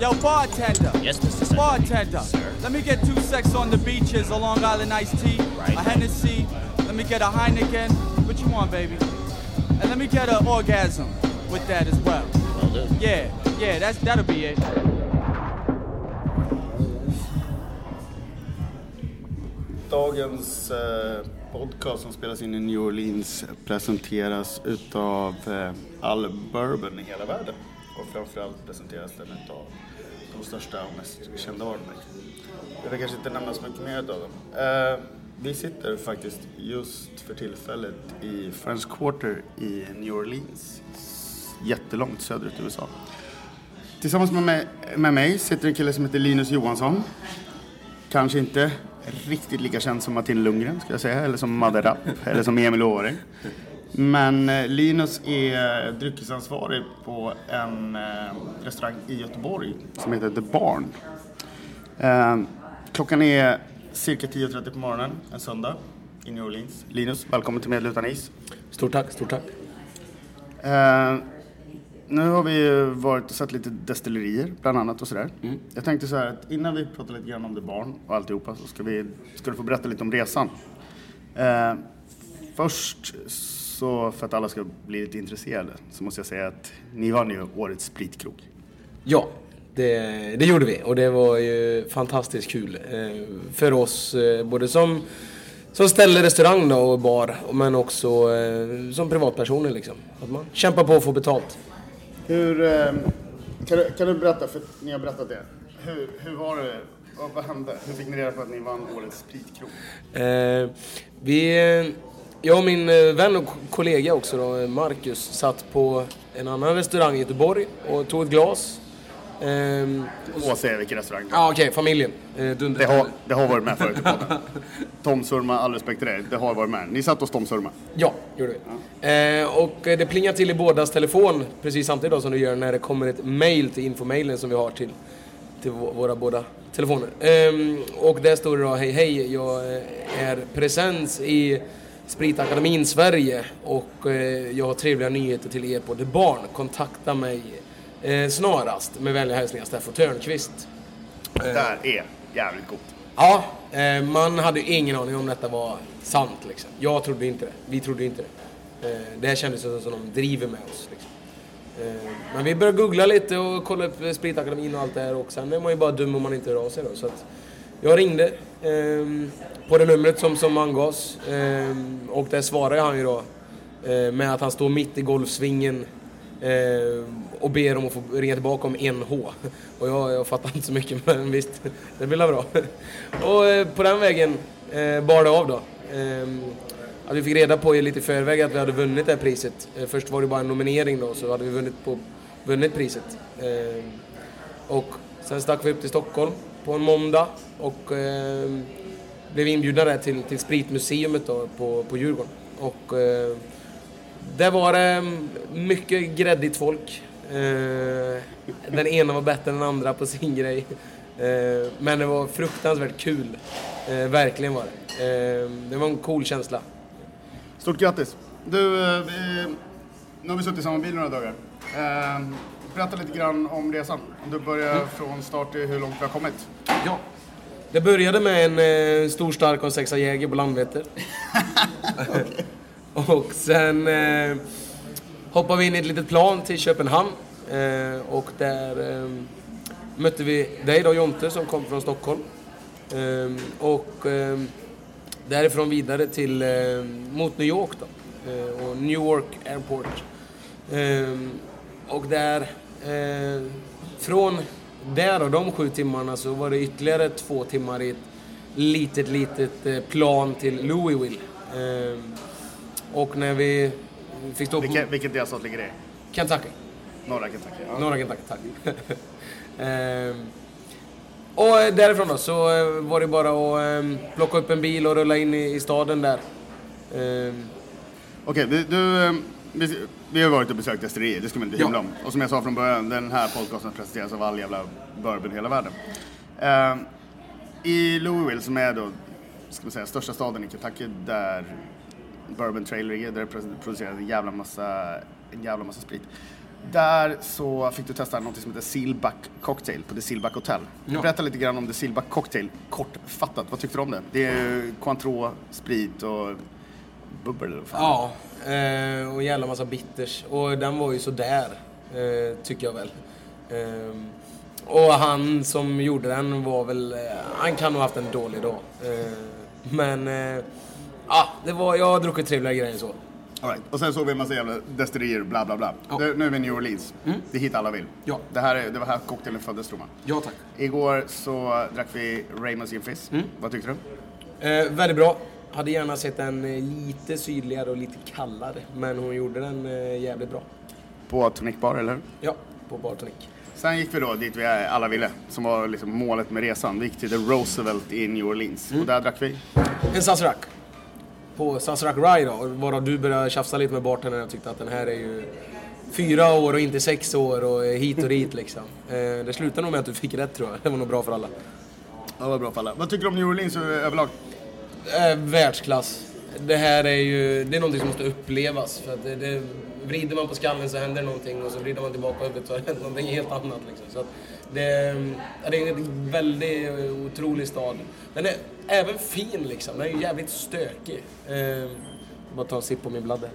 Yo, bartender. Yes, Mr. Secretary. Bartender. Sir. Let me get two sex on the beaches, a Long Island iced tea, Right. a Hennessy. Let me get a Heineken. What you want, baby? And let me get an orgasm with that as well. Will do. Yeah, yeah, that's that'll be it. Dagens eh, podcast som spelas in i New Orleans presenteras utav eh, all bourbon i hela världen. Och framförallt presenteras den utav de största och mest kända varumärkena. Jag vill kanske inte nämna så mycket mer av dem. Uh, vi sitter faktiskt just för tillfället i French Quarter i New Orleans. Jättelångt söderut i USA. Tillsammans med mig, med mig sitter en kille som heter Linus Johansson. Kanske inte riktigt lika känd som Martin Lundgren, ska jag säga, eller som Madde Rapp, eller som Emil Åhring. Men eh, Linus är dryckesansvarig på en eh, restaurang i Göteborg som heter The Barn. Eh, klockan är cirka 10.30 på morgonen en söndag i New Orleans. Linus, välkommen till Medel utan is. Stort tack, stort tack. Nu har vi ju varit och sett lite destillerier bland annat och sådär. Jag tänkte så här att innan vi pratar lite grann om The Barn och alltihopa så ska, vi, ska du få berätta lite om resan. Först så för att alla ska bli lite intresserade så måste jag säga att ni vann ju årets spritkrog. Ja, det, det gjorde vi och det var ju fantastiskt kul eh, för oss eh, både som, som ställe, restaurang då och bar men också eh, som privatpersoner liksom. Att man kämpar på att få betalt. Hur, kan, du, kan du berätta, för ni har berättat det. Hur, hur var det? Vad, vad hände? Hur fick ni reda på att ni vann årets spritkrog? Eh, vi, jag och min eh, vän och kollega också då, eh, Marcus, satt på en annan restaurang i Göteborg och tog ett glas. Ehm, Åh, säg vilken restaurang. Ja, okej, familjen. Eh, dunder- Det har, det har varit med förut. Tom Surma, all respekt till det. Det har varit med. Ni satt hos Tom Surma. Ja, gjorde vi. Eh, och eh, det plingar till i bådas telefon precis samtidigt då som det gör när det kommer ett mail till infomailen som vi har till, till vå- våra båda telefoner. Ehm, och där står det då hej hej, jag är presens i Spritakademin Sverige och eh, jag har trevliga nyheter till er på The Barn. Kontakta mig eh, snarast med vänliga hälsningar Steffo Törnqvist. Det där är jävligt coolt. Ja, eh, man hade ju ingen aning om detta var sant liksom. Jag trodde inte det. Vi trodde inte det. Eh, det här kändes som som de driver med oss. Liksom. Eh, men vi började googla lite och kolla upp eh, Spritakademin och allt det här och sen är man ju bara dum om man inte hör av sig då. Så att jag ringde eh, på det numret som, som angavs eh, och där svarade han ju då eh, med att han står mitt i golfsvingen Eh, och ber om att få ringa tillbaka om en H. Och jag, jag fattar inte så mycket men visst, det blir väl bra. Och eh, på den vägen eh, bar det av då. Eh, att vi fick reda på lite i förväg att vi hade vunnit det här priset. Eh, först var det bara en nominering då så hade vi vunnit, på, vunnit priset. Eh, och sen stack vi upp till Stockholm på en måndag och eh, blev inbjudna där till, till Spritmuseet då på, på Djurgården. Och eh, där var det mycket gräddigt folk. Eh, den ena var bättre än den andra på sin grej. Eh, men det var fruktansvärt kul. Eh, verkligen var det. Eh, det var en cool känsla. Stort grattis. Du, eh, vi, nu har vi suttit i samma bil några dagar. Ehm, Berätta lite grann om resan. Om du börjar från start till hur långt vi har kommit. Ja. Det började med en eh, stor stark och sexa Jäger på Landvetter. och sen eh, hoppade vi in i ett litet plan till Köpenhamn. Eh, och där eh, mötte vi dig då Jonte som kom från Stockholm. Eh, och eh, därifrån vidare till, eh, mot New York då. Och Newark Airport. Eh, och där, eh, från där och de sju timmarna så var det ytterligare två timmar i ett litet, litet eh, plan till Louisville. Eh, och när vi fick stå på Vilken, vilken delstat ligger det i? Kentucky. Norra Kentucky. Ja. Norra Kentucky, tack. Ehm, och därifrån då så eh, var det bara att ehm, plocka upp en bil och rulla in i, i staden där. Ehm, Okej, du, du, eh, vi, har varit och besökt destillerier, det ska man inte Ja. hymla om. Och som jag sa från början, den här podcasten presenteras av all jävla bourbon i hela världen. Eh, I Louisville, som är då, ska man säga, största staden i Kentucky, där Bourbon Trail ligger, där det produceras en jävla massa, en jävla massa sprit. Där så fick du testa något som heter Sealback Cocktail på The Sealback Hotel. Ja. Berätta lite grann om The Sealback Cocktail, kortfattat. Vad tyckte du om det? Det är Cointreau, sprit och bubbel. Ja, eh, och jävla massa bitters. Och den var ju sådär, eh, tycker jag väl. Eh, och han som gjorde den var väl... Eh, han kan nog haft en dålig dag. Eh, men... Ja, det var... Jag har druckit trevligare grejer så. Right. Och sen såg vi en massa jävla destillerier, bla bla bla. Ja. Mm. Nu, är vi i New Orleans. Det är hit alla vill. Ja. Det, här är, det var här cocktailen föddes tror man. Ja, tack. Igår så drack vi Raymonds Gin Fizz. Mm. Vad tyckte du? Eh, väldigt bra. Hade gärna sett den eh, lite sydligare och lite kallare. Men hon gjorde den eh, jävligt bra. På Tonic Bar, eller hur? Ja, på Bar Tonic. Sen gick vi då dit vi alla ville, som var liksom målet med resan. Vi gick till The Roosevelt i New Orleans. Mm. Och där drack vi. En Sazerac. På Sazerac Rye då, varav du började tjafsa lite med bartendern och tyckte att den här är ju fyra år och inte sex år och hit och dit liksom. Eh, det slutade nog med att du fick rätt tror jag. Det var nog bra för alla. Det var bra för alla. Vad tycker du om New Orleans överlag? Eh, världsklass. Det här är ju, det är någonting som måste upplevas. För att det, det, vrider man på skallen så händer någonting och så vrider man tillbaka huvudet så händer någonting helt annat. Liksom. Så att det, det är en väldigt otrolig stad. Den är även fin liksom. Den är ju jävligt stökig. Eh, bara ta en sipp på min bladde.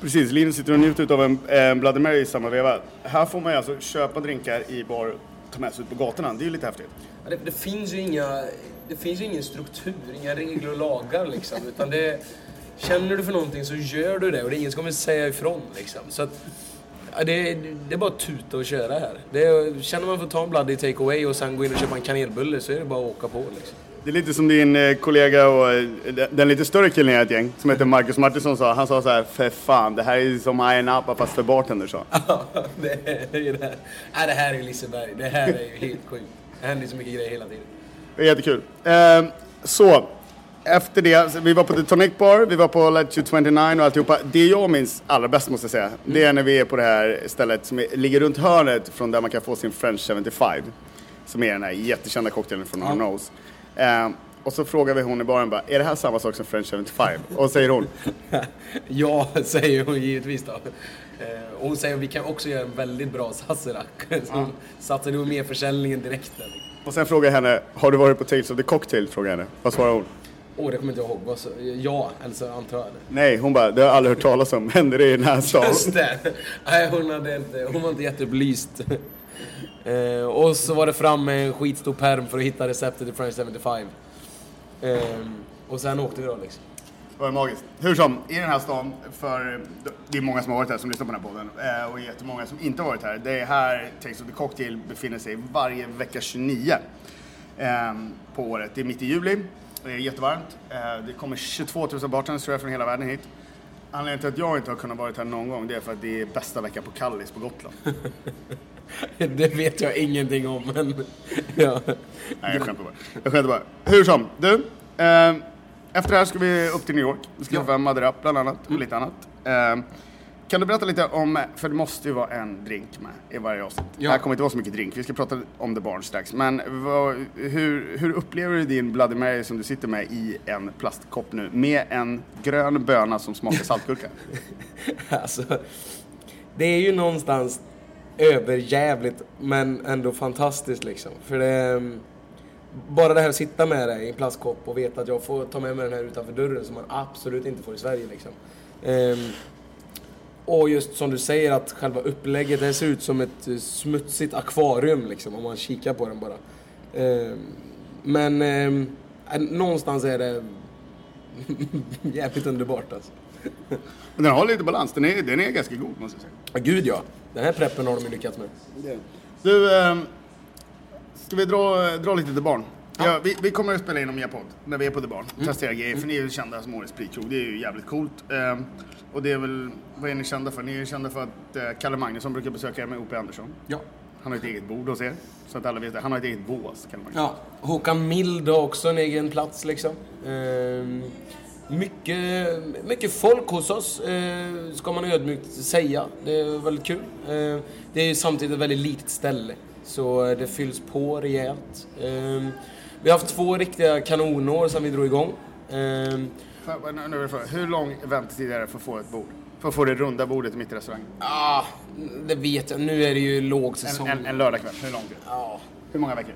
Precis, Linus sitter och njuter av en, eh, en Bloody Mary i samma veva. Här får man ju alltså köpa drinkar i bar ta med sig ut på gatorna. Det är ju lite häftigt. Ja, Det, det finns ju inga, det finns ju ingen struktur, inga regler och lagar liksom. Utan det, känner du för någonting så gör du det och det är ingen som kommer säga ifrån liksom. Så att, ja, det, det är bara att tuta och köra här. Det känner man för att ta en bloody take away och sen gå in och köpa en kanelbulle så är det bara att åka på liksom. Det är lite som din eh, kollega och eh, den lite större killen i ett gäng som heter Marcus Martinsson sa. Han sa så här, för fan, det här är som Ayia Napa fast för bartender sa. Ja, det, är ju det. Nej, det här är Liseberg. Det här är ju helt sjukt. Det händer så mycket grejer hela tiden. Det är jättekul. Eh, så, efter det, så vi var på The Tonic Bar, vi var på Latitude 29 och alltihopa. Det jag minns allra bäst måste jag säga, det är när vi är på det här stället som ligger runt hörnet från där man kan få sin French 75. Som är den här jättekända cocktailen från Hard Nose. Eh, och så frågar vi hon i baren bara, är det här samma sak som French 75? Och säger hon, Ja, säger hon givetvis då. Eh, Och hon säger att vi kan också göra en väldigt bra Sazerac. Så hon satte nog mer försäljningen direkt där. och sen frågar jag henne, har du varit på Tales of the Cocktail? Frågar jag henne. Vad svarar hon? Åh, det kommer inte jag ihåg. Ja, eller så antar jag det. Nej, hon bara, det har jag aldrig hört talas om. Händer det i den här stan? Just det! Nej, hon, hade inte, hon var inte jättebelyst. Eh, och så var det fram med en skitstor perm för att hitta receptet till French 75. Eh, och sen åkte vi då liksom. Det var magiskt. Hur som, i den här stan, för det är många som har varit här som lyssnar på den här podden eh, och jättemånga som inte har varit här. Det är här Takes of the Cocktail befinner sig varje vecka 29 eh, på året. Det är mitt i juli, det är jättevarmt. Eh, det kommer 22 000 bartenders tror jag från hela världen hit. Anledningen till att jag inte har kunnat vara här någon gång det är för att det är bästa veckan på Kallis på Gotland. Det vet jag ingenting om, men... Ja. Nej, jag skämtar bara. Jag skämtar bara. Hur som, du. Eh, efter det här ska vi upp till New York. Vi ska Ja. träffa Madeira bland annat och lite annat. Eh, kan du berätta lite om, för det måste ju vara en drink med i varje avsnitt. Ja. Det här kommer inte vara så mycket drink, vi ska prata om The Barn strax. Men vad, hur, hur upplever du din Bloody Mary som du sitter med i en plastkopp nu med en grön böna som smakar saltgurka? Alltså, det är ju någonstans överjävligt men ändå fantastiskt liksom. För det... är- Bara det här att sitta med det i en plastkopp och veta att jag får ta med mig den här utanför dörren som man absolut inte får i Sverige liksom. Ehm, och just som du säger att själva upplägget, det ser ut som ett smutsigt akvarium liksom om man kikar på den bara. Ehm, men ehm, någonstans är det jävligt underbart alltså. Den har lite balans, den är, den är ganska god måste jag säga. Ja, gud ja. Den här preppen har de ju lyckats med. Du, eh, ska vi dra, dra lite till barn? Ja. vi, vi kommer att spela in om podd när vi är på The Barn. Testera grejer, för ni är ju kända som årets spritkrog. Det är ju jävligt coolt. Eh, och det är väl, vad är ni kända för? Ni är kända för att eh, Kalle Magnusson brukar besöka er med O.P. Andersson. Ja. Han har ett eget bord hos er, så att alla vet det. Han har ett eget bås, Kalle Magnusson. ja. Håkan Mild har också en egen plats liksom. Ehm, mycket, mycket folk hos oss, eh, ska man ödmjukt säga. Det är väldigt kul. Eh, det är samtidigt ett väldigt litet ställe, så det fylls på rejält. Ehm, vi har haft två riktiga kanonår sedan vi drog igång. För, hur lång väntetid är det för att få ett bord? För att få det runda bordet mitt i restaurangen. Ja, det vet jag. Nu är det ju låg En, en, en lördagkväll. Hur långt är det? Ja, Hur många veckor?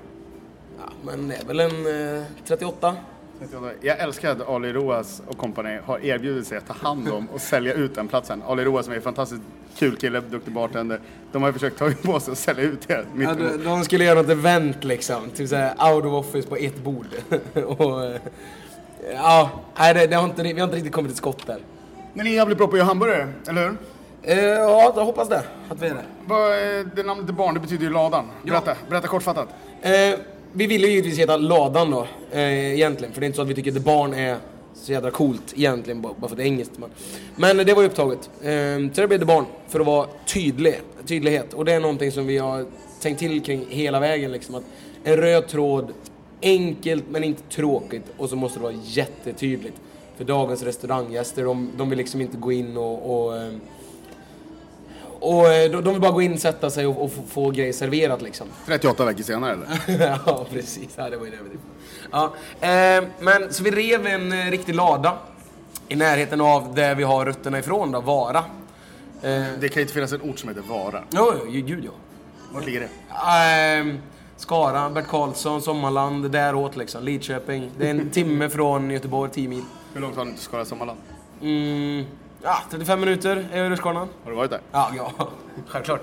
ja, men det är väl en eh, 38. 38. Jag älskar att Ali Roas och kompani har erbjudit sig att ta hand om och sälja ut den platsen. Ali Roas som är en fantastiskt kul kille, duktig bartender. De har ju försökt ta på sig och sälja ut det. Ja, de, de skulle göra något event liksom. Typ såhär out of office på ett bord. och, eh, ja, nej, det, det har inte, vi har inte riktigt kommit till skott där. Men ni är jävligt bra på att göra hamburgare, eller hur? Eh, ja, jag hoppas det. Att vi är det. Är det namnet är barn, det betyder ju ladan. Berätta, berätta kortfattat. Eh, vi ville ju givetvis heta Ladan då, eh, egentligen. För det är inte så att vi tycker att The Barn är så jädra coolt egentligen, bara bara för att det är engelskt. Men, men det var ju upptaget. Eh, så det blev The Barn, för att vara tydlig, tydlighet. Och det är någonting som vi har tänkt till kring hela vägen liksom. Att en röd tråd, enkelt men inte tråkigt. Och så måste det vara jättetydligt. För dagens restauranggäster, de, de vill liksom inte gå in och, och eh, och eh, de de vill bara gå in, sätta sig och, och få, få grejer serverat liksom. 38 veckor senare eller? ja, precis. Ja, det var ju det ja, eh, Men så vi rev en eh, riktig lada i närheten av där vi har rötterna ifrån då, Vara. Eh, Det kan ju inte finnas en ort som heter Vara. jo, jo, gud ja. Vart ligger det? Eh, Skara, Bert Karlsson, Sommarland, däråt liksom. Lidköping. Det är en timme från Göteborg, 10 mil. Hur långt har ni till Skara Sommarland? Mm, ja, 35 minuter är rutschkanan. Har du varit där? Ja, ja, självklart.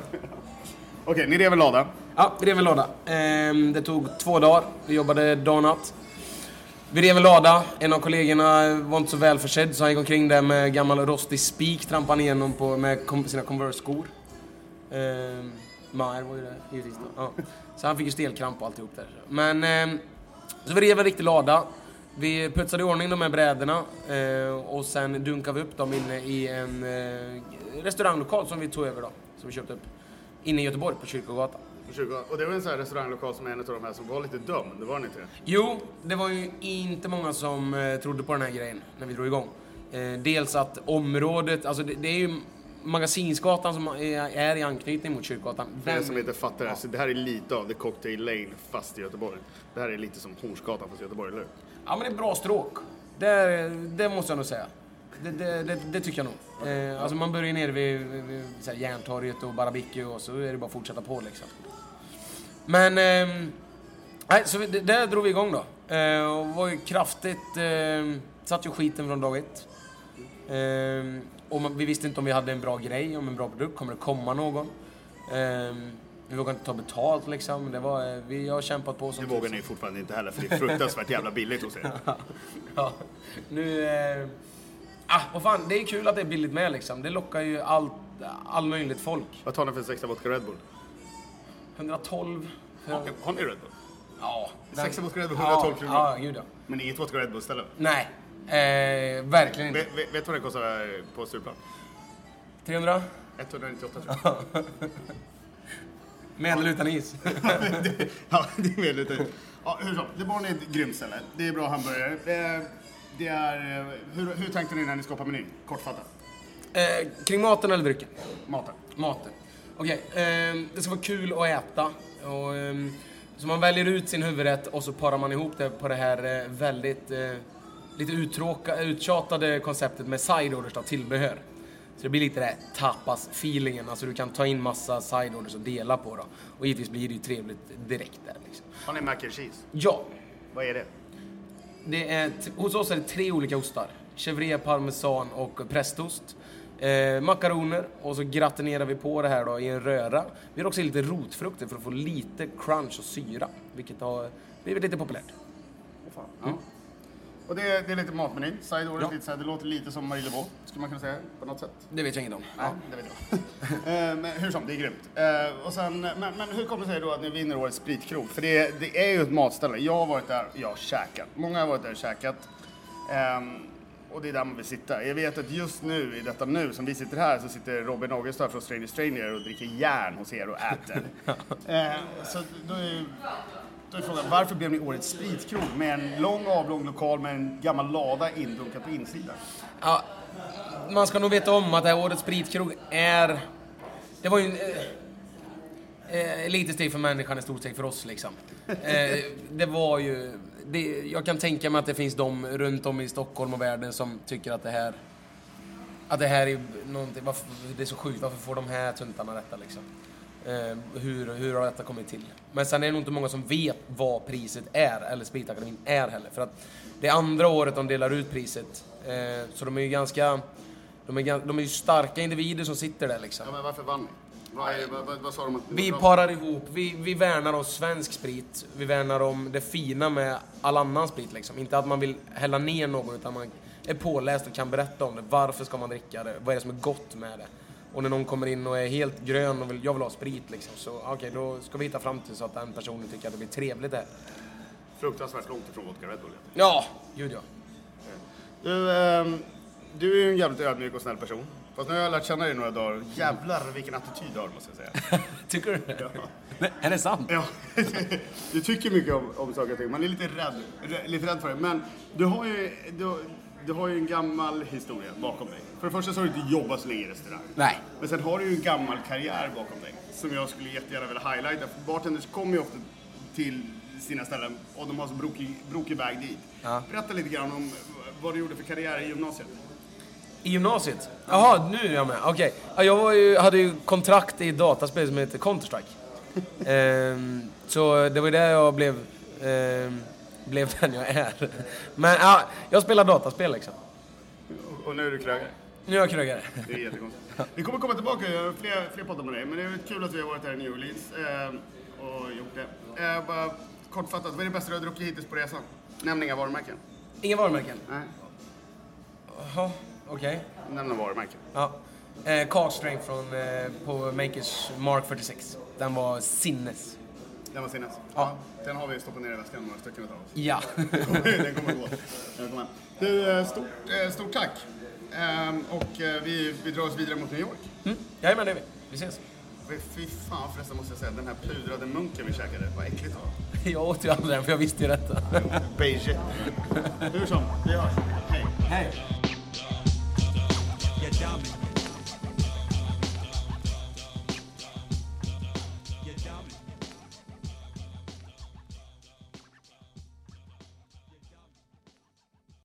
Okej, ni rev en lada. Ja, vi rev en lada. Ehm, det tog två dagar. Vi jobbade dag och natt. Vi rev en lada. En av kollegorna var inte så välförsedd så han gick omkring där med gammal rostig spik trampade han igenom på, med kom, sina Converse-skor. Ehm, Maher var ju det givetvis då. Ja. Så han fick ju stelkramp och alltihop där. Men, ehm, så vi rev en riktig lada. Vi putsade i ordning de här brädorna eh, och sen dunkade vi upp dem inne i en eh, restauranglokal som vi tog över då. Som vi köpte upp. Inne i Göteborg på Kyrkogatan. På 20. Och det var en sån här restauranglokal som är en av de här som var lite dum, det var den inte? Jo, det var ju inte många som eh, trodde på den här grejen när vi drog igång. Eh, dels att området, alltså det, det är ju Magasinsgatan som är, i anknytning mot Kyrkogatan. För er Den- som inte fattar det, här, så det här är lite av The Cocktail Lane fast i Göteborg. Det här är lite som Hornsgatan fast i Göteborg, eller hur? Ja men det är bra stråk. Det, det måste jag nog säga. Det, det, det, det tycker jag nog. Eh, alltså man börjar nere vid, vid, så här, Järntorget och Barabicki och så är det bara att fortsätta på liksom. Men, ehm, nej så vi, det, där drog vi igång då. Eh, och var ju kraftigt, eh, satt ju skiten från dag ett. Ehm, och man, vi visste inte om vi hade en bra grej, om en bra produkt, kommer det komma någon? Ehm, vi vågade inte ta betalt liksom. Det var, eh, vi har kämpat på som Det vågar ni fortfarande inte heller, för det är fruktansvärt jävla billigt hos er. Ja, nu... Eh, ah, vad fan, det är kul att det är billigt med liksom. Det lockar ju allt, all möjligt folk. Vad tar ni för sexa vodka Red Bull? 112 för... Har, har ni Red Bull? Ja. Sexa vodka Red Bull, 112 ja, kronor. Ja, gud ja. Men inget vodka Red Bull-ställe? Nej, eh, verkligen inte. Vet, du vad det kostar på Stureplan? 300? 198 tror jag. Med eller utan is? ja, det är väldigt Ja, hur som, Det Barn är ett grymt ställe. Det är bra hamburgare. Det är, det är, eh, hur, hur tänkte ni när ni skapade menyn? Kortfattat. eh, kring maten eller drycken? Maten. Maten. Okej, ehm, det ska vara kul att äta. Och, ehm, så man väljer ut sin huvudrätt och så parar man ihop det på det här eh, väldigt eh, lite uttråka, uttjatade konceptet med side orders, då, tillbehör. Så det blir lite det tapas-feelingen, alltså du kan ta in massa side orders och dela på då. Och givetvis blir det ju trevligt direkt där liksom. Har ni mac and cheese? Ja, Vad är det? det är, hos oss är det tre olika ostar. Chevre, parmesan och prästost. Eh, makaroner och så gratinerar vi på det här då i en röra. Vi har också lite rotfrukter för att få lite crunch och syra, vilket har blivit lite populärt. Ja. Och det är, det är lite matmenyn. Side orders, Ja. lite så här, det låter lite som Marie Laveau, skulle man kunna säga på något sätt. Det vet jag inget om. Nej, det vet jag. Eh, men hur som, det är grymt. Eh, och sen, men, men hur kommer det sig då att ni vinner årets spritkrog? För det, det är ju ett matställe. Jag har varit där och jag har käkat. Många har varit där och käkat. Ehm, och det är där man vill sitta. Jag vet att just nu, i detta nu, som vi sitter här, så sitter Robin Augustad från Stranger Stranger och dricker järn hos er och äter. Eh, så då är, då är frågan, varför blev ni årets spritkrog med en lång avlång lokal med en gammal lada indunkad på insidan? Ja, man ska nog veta om att det här årets spritkrog är... Det var ju en... Eh, eh, litet steg för människan, ett stort steg för oss liksom. Eh, det var ju... Det, jag kan tänka mig att det finns de runt om i Stockholm och världen som tycker att det här att det här är någonting, varför, det är så sjukt, varför får de här tuntarna detta liksom? Eh, hur, hur har detta kommit till? Men sen är det nog inte många som vet vad priset är, eller Spritakademin är heller. För att det är andra året de delar ut priset. Eh, så de är ju ganska, de är, de är ju starka individer som sitter där liksom. Ja, men varför vann ni? Vad, vad, vad, sa de Vi parar ihop, vi, vi värnar om svensk sprit. Vi värnar om det fina med all annan sprit liksom. Inte att man vill hälla ner någon utan man är påläst och kan berätta om det. Varför ska man dricka det? Vad är det som är gott med det? Och när någon kommer in och är helt grön och vill, jag vill ha sprit liksom. Så okej, då ska vi hitta fram till så att den personen tycker att det blir trevligt där. Fruktansvärt långt ifrån vodka Red Bull. Ja, gud ja. Du, ehm, du är ju en jävligt ödmjuk och snäll person. Fast nu har jag lärt känna dig några dagar. Jävlar vilken attityd du har måste jag säga. Tycker du det? Ja. Är det sant? Ja, du tycker mycket om, om saker och ting. Man är lite rädd, rä- lite rädd för det. Men du har ju, du, du har ju en gammal historia bakom dig. För det första så har du inte jobbat så länge i restaurang. Nej. Men sen har du ju en gammal karriär bakom dig. Som jag skulle jättegärna vilja highlighta. För bartenders kommer ju ofta till sina ställen och de har så brokig, brokig väg dit. Ja. Berätta lite grann om vad du gjorde för karriär i gymnasiet. I gymnasiet? Jaha, nu är jag med. Okej. Ja, jag var ju, hade ju kontrakt i dataspel som heter Counter-Strike. Ehm, så det var ju där jag blev, ehm, blev den jag är. Men ja, jag spelar dataspel liksom. Och, nu är du krögare. Nu är jag krögare. Det är jättekonstigt. Vi kommer komma tillbaka och göra fler, fler poddar med dig. Men det är kul att vi har varit här i New Orleans eh, och gjort det. Eh, bara kortfattat, vad är det bästa du har druckit hittills på resan? Nämn inga varumärken. Inga varumärken? Nej, Jaha, okej. nämn några varumärken. Ja. Eh, Card Strength från, eh, på Makers Mark 46. Den var sinnes. Den var sinnes. Ja. Den har vi stoppat ner i väskan, några stycken utav oss. Ja. Den kommer gå. Den kommer. Du, eh, stort, eh, stort tack. Ehm, och eh, vi, vi drar oss vidare mot New York. Mm. Jajamän, det är vi. Vi ses. Fy- fan förresten måste jag säga, den här pudrade munken vi käkade, vad äckligt det var. Jag åt ju aldrig den för jag visste ju detta. Beige. Hur som, vi hörs. Hej. Hej.